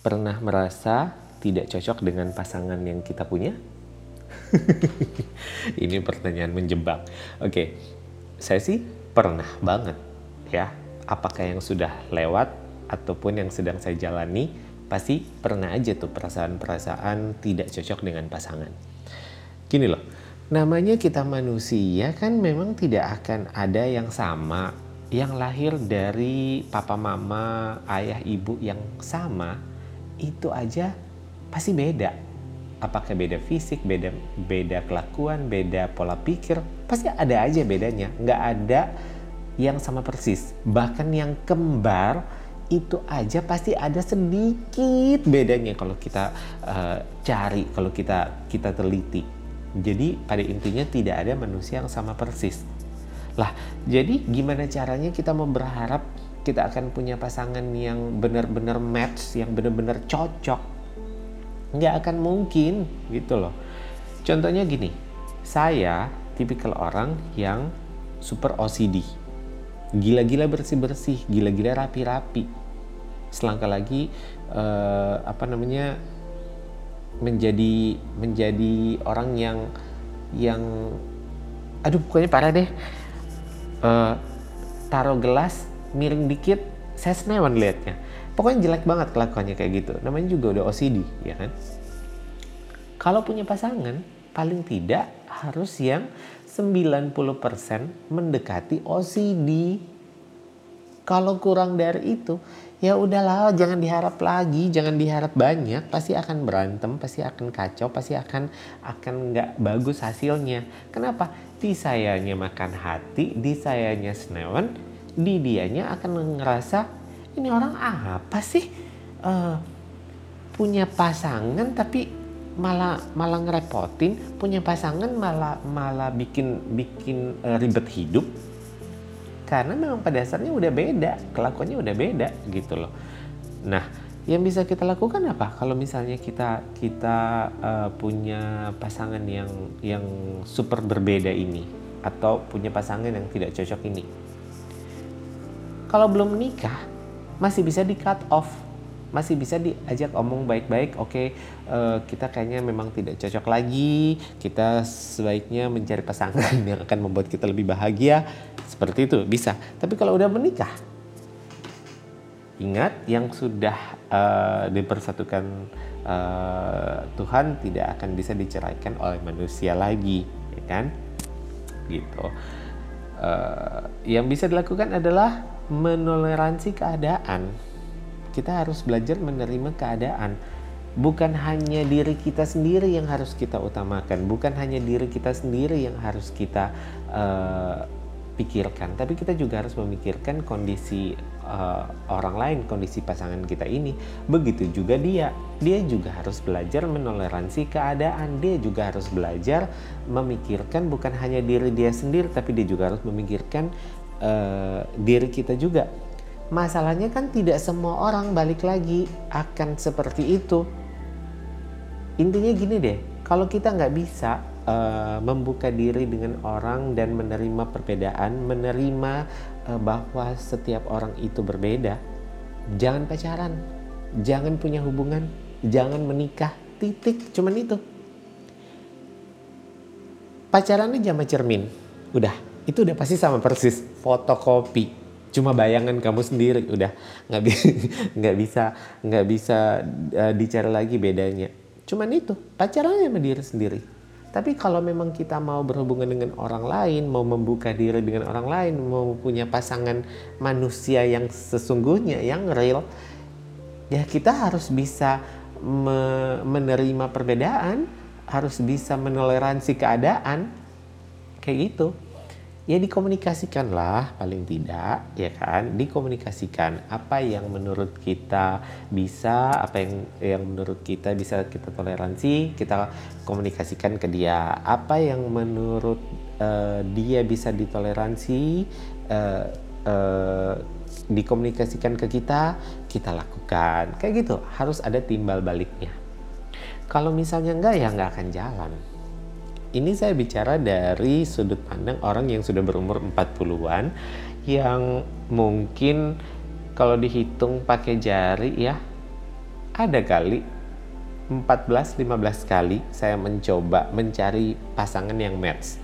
pernah merasa tidak cocok dengan pasangan yang kita punya? Ini pertanyaan menjebak. Oke, saya sih pernah banget ya. Apakah yang sudah lewat ataupun yang sedang saya jalani, pasti pernah aja tuh perasaan-perasaan tidak cocok dengan pasangan. Gini loh, namanya kita manusia kan memang tidak akan ada yang sama yang lahir dari papa mama, ayah ibu yang sama itu aja pasti beda. Apakah beda fisik, beda beda kelakuan, beda pola pikir, pasti ada aja bedanya. Nggak ada yang sama persis. Bahkan yang kembar itu aja pasti ada sedikit bedanya kalau kita uh, cari, kalau kita kita teliti jadi pada intinya tidak ada manusia yang sama persis. Lah, jadi gimana caranya kita mau berharap kita akan punya pasangan yang benar-benar match, yang benar-benar cocok? Nggak akan mungkin gitu loh. Contohnya gini, saya tipikal orang yang super OCD. Gila-gila bersih-bersih, gila-gila rapi-rapi. Selangkah lagi eh, apa namanya menjadi menjadi orang yang yang aduh pokoknya parah deh uh, taruh gelas miring dikit saya senewan liatnya. Pokoknya jelek banget kelakuannya kayak gitu. Namanya juga udah OCD ya kan? Kalau punya pasangan paling tidak harus yang 90% mendekati OCD kalau kurang dari itu ya udahlah jangan diharap lagi jangan diharap banyak. Pasti akan berantem pasti akan kacau pasti akan akan nggak bagus hasilnya. Kenapa? Di sayanya makan hati di sayanya senewan di dianya akan ngerasa ini orang apa sih? Uh, punya pasangan tapi malah malah ngerepotin punya pasangan malah malah bikin bikin uh, ribet hidup. Karena memang pada dasarnya udah beda kelakuannya udah beda gitu loh. Nah yang bisa kita lakukan apa? Kalau misalnya kita kita uh, punya pasangan yang yang super berbeda ini atau punya pasangan yang tidak cocok ini kalau belum menikah masih bisa di cut off. Masih bisa diajak omong baik-baik oke okay, uh, eh, kita kayaknya memang tidak cocok lagi. Kita sebaiknya mencari pasangan yang akan membuat kita lebih bahagia. Seperti itu bisa. Tapi kalau udah menikah ingat yang sudah uh, dipersatukan uh, Tuhan tidak akan bisa diceraikan oleh manusia lagi ya kan? Gitu. Uh, yang bisa dilakukan adalah menoleransi keadaan kita harus belajar menerima keadaan. Bukan hanya diri kita sendiri yang harus kita utamakan, bukan hanya diri kita sendiri yang harus kita uh, pikirkan, tapi kita juga harus memikirkan kondisi uh, orang lain, kondisi pasangan kita ini. Begitu juga dia, dia juga harus belajar menoleransi keadaan, dia juga harus belajar memikirkan bukan hanya diri dia sendiri, tapi dia juga harus memikirkan uh, diri kita juga Masalahnya kan tidak semua orang balik lagi akan seperti itu. Intinya gini deh, kalau kita nggak bisa uh, membuka diri dengan orang dan menerima perbedaan, menerima uh, bahwa setiap orang itu berbeda, jangan pacaran, jangan punya hubungan, jangan menikah, titik, cuman itu. Pacarannya sama cermin, udah, itu udah pasti sama persis, fotokopi. Cuma bayangan kamu sendiri udah. Nggak bisa nggak bisa nggak bisa uh, dicari lagi bedanya. Cuman itu pacarannya sama diri sendiri. Tapi kalau memang kita mau berhubungan dengan orang lain mau membuka diri dengan orang lain mau punya pasangan manusia yang sesungguhnya yang real ya kita harus bisa me menerima perbedaan harus bisa menoleransi keadaan. Kayak gitu ya dikomunikasikanlah paling tidak ya kan? Dikomunikasikan apa yang menurut kita bisa apa yang yang menurut kita bisa kita toleransi kita komunikasikan ke dia. Apa yang menurut uh, dia bisa ditoleransi uh, uh, dikomunikasikan ke kita kita lakukan. Kayak gitu harus ada timbal baliknya. Kalau misalnya enggak ya enggak akan jalan ini saya bicara dari sudut pandang orang yang sudah berumur 40-an yang mungkin kalau dihitung pakai jari ya ada kali 14-15 kali saya mencoba mencari pasangan yang match.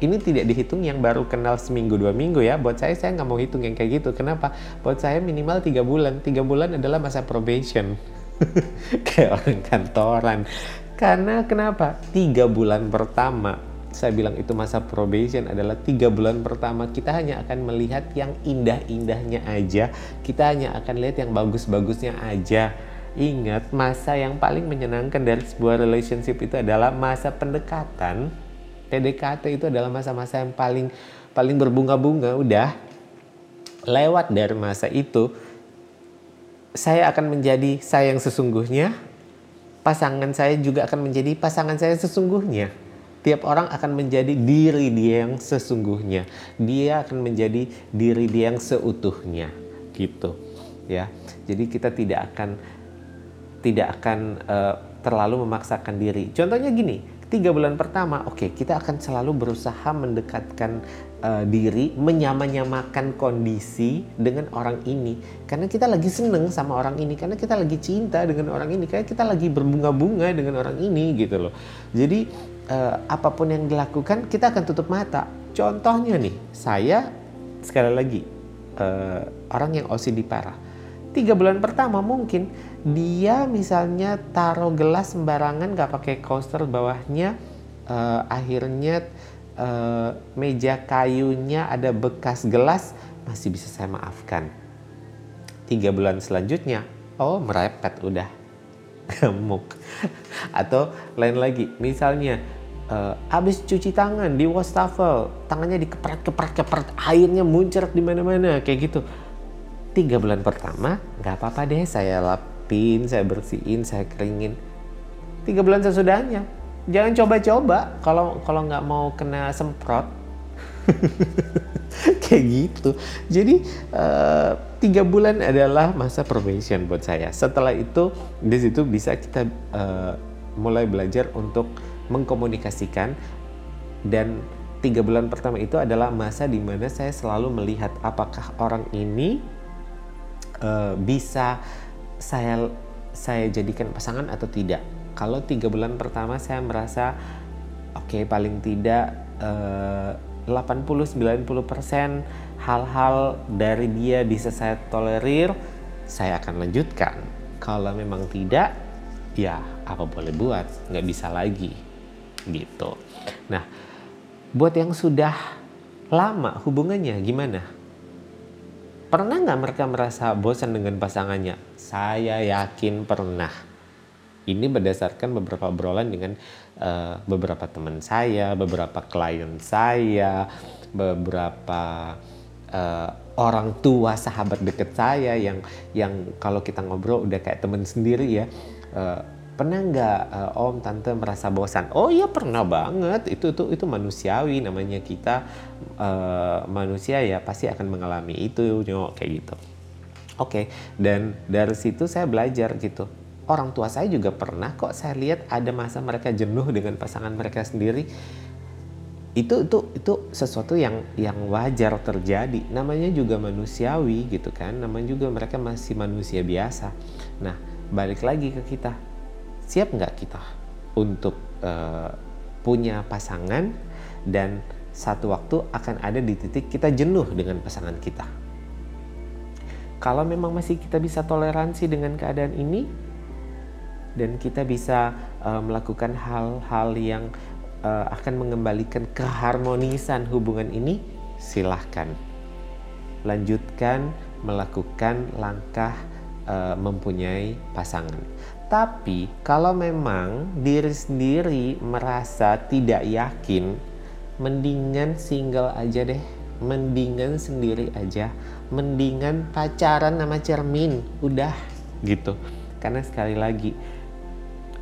Ini tidak dihitung yang baru kenal seminggu dua minggu ya. Buat saya saya nggak mau hitung yang kayak gitu. Kenapa? Buat saya minimal tiga bulan. Tiga bulan adalah masa probation. kayak orang kantoran. Karena kenapa? Tiga bulan pertama. Saya bilang itu masa probation adalah tiga bulan pertama. Kita hanya akan melihat yang indah-indahnya aja. Kita hanya akan lihat yang bagus-bagusnya aja. Ingat masa yang paling menyenangkan dari sebuah relationship itu adalah masa pendekatan. PDKT itu adalah masa-masa yang paling paling berbunga-bunga. Udah lewat dari masa itu saya akan menjadi saya yang sesungguhnya pasangan saya juga akan menjadi pasangan saya sesungguhnya tiap orang akan menjadi diri dia yang sesungguhnya. Dia akan menjadi diri dia yang seutuhnya, gitu. Ya. Jadi kita tidak akan tidak akan uh, terlalu memaksakan diri. Contohnya gini, tiga bulan pertama, oke, okay, kita akan selalu berusaha mendekatkan uh, diri, menyamanyamakan kondisi dengan orang ini, karena kita lagi seneng sama orang ini, karena kita lagi cinta dengan orang ini, karena kita lagi berbunga-bunga dengan orang ini, gitu loh. Jadi uh, apa pun yang dilakukan kita akan tutup mata. Contohnya nih, saya sekali lagi uh, orang yang OCD parah. Tiga bulan pertama mungkin dia misalnya taruh gelas sembarangan gak pakai coaster bawahnya, uh, akhirnya uh, meja kayunya ada bekas gelas masih bisa saya maafkan. Tiga bulan selanjutnya, oh merepet udah gemuk atau lain lagi misalnya uh, abis cuci tangan di wastafel tangannya kepret airnya muncrat di mana mana kayak gitu tiga bulan pertama nggak apa apa deh saya lapin saya bersihin saya keringin tiga bulan sesudahnya jangan coba-coba kalau kalau nggak mau kena semprot kayak gitu. Jadi uh, tiga bulan adalah masa probation buat saya. Setelah itu di situ bisa kita uh, mulai belajar untuk mengkomunikasikan dan tiga bulan pertama itu adalah masa di mana saya selalu melihat apakah orang ini uh, bisa saya saya jadikan pasangan atau tidak. Kalau tiga bulan pertama saya merasa oke okay, paling tidak uh, 80-90% hal-hal dari dia bisa saya tolerir, saya akan lanjutkan. Kalau memang tidak, ya apa boleh buat, nggak bisa lagi. Gitu. Nah, buat yang sudah lama hubungannya gimana? Pernah nggak mereka merasa bosan dengan pasangannya? Saya yakin pernah ini berdasarkan beberapa obrolan dengan uh, beberapa teman saya, beberapa klien saya, beberapa uh, orang tua sahabat deket saya yang yang kalau kita ngobrol udah kayak temen sendiri ya. Uh, pernah nggak uh, om tante merasa bosan? Oh iya pernah banget. Itu itu itu manusiawi namanya kita uh, manusia ya pasti akan mengalami itu nyok kayak gitu. Oke, okay. dan dari situ saya belajar gitu orang tua saya juga pernah kok saya lihat ada masa mereka jenuh dengan pasangan mereka sendiri itu itu itu sesuatu yang yang wajar terjadi namanya juga manusiawi gitu kan namanya juga mereka masih manusia biasa nah balik lagi ke kita siap nggak kita untuk uh, punya pasangan dan satu waktu akan ada di titik kita jenuh dengan pasangan kita kalau memang masih kita bisa toleransi dengan keadaan ini dan kita bisa uh, melakukan hal-hal yang uh, akan mengembalikan keharmonisan hubungan ini, silahkan lanjutkan melakukan langkah uh, mempunyai pasangan. Tapi kalau memang diri sendiri merasa tidak yakin, mendingan single aja deh, mendingan sendiri aja, mendingan pacaran sama cermin, udah gitu. Karena sekali lagi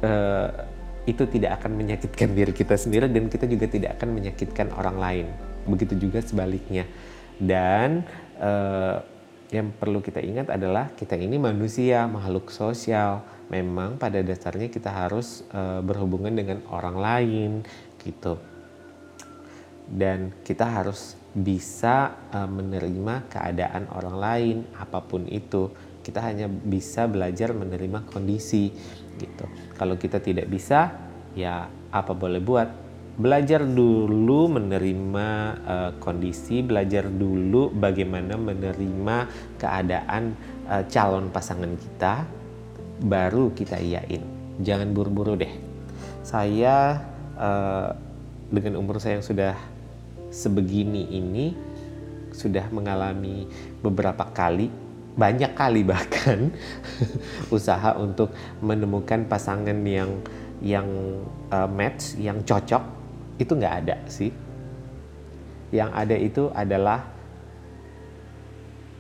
uh, itu tidak akan menyakitkan diri kita sendiri dan kita juga tidak akan menyakitkan orang lain. Begitu juga sebaliknya. Dan uh, yang perlu kita ingat adalah kita ini manusia, makhluk sosial. Memang pada dasarnya kita harus uh, berhubungan dengan orang lain gitu. Dan kita harus bisa uh, menerima keadaan orang lain apa pun itu Kita hanya bisa belajar menerima kondisi gitu. Kalau kita tidak bisa, ya apa boleh buat. Belajar dulu menerima uh, kondisi, belajar dulu bagaimana menerima keadaan uh, calon pasangan kita, baru kita iyain. Jangan buru-buru deh. Saya uh, dengan umur saya yang sudah sebegini ini sudah mengalami beberapa kali banyak kali bahkan usaha untuk menemukan pasangan yang yang uh, match yang cocok itu nggak ada sih yang ada itu adalah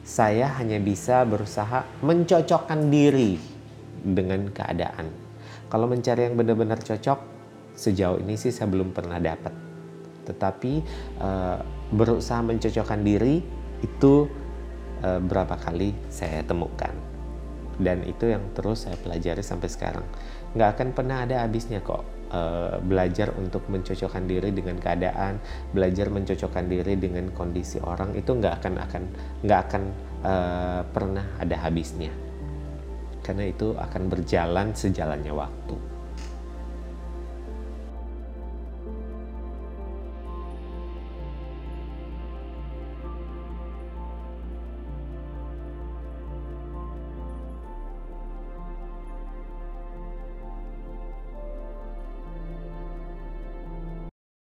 saya hanya bisa berusaha mencocokkan diri dengan keadaan. Kalau mencari yang benar-benar cocok sejauh ini sih saya belum pernah dapat. Tetapi uh, berusaha mencocokkan diri itu uh, berapa kali saya temukan. Dan itu yang terus saya pelajari sampai sekarang. Nggak akan pernah ada habisnya kok uh, belajar untuk mencocokkan diri dengan keadaan belajar mencocokkan diri dengan kondisi orang itu nggak akan akan nggak akan uh, pernah ada habisnya karena itu akan berjalan sejalannya waktu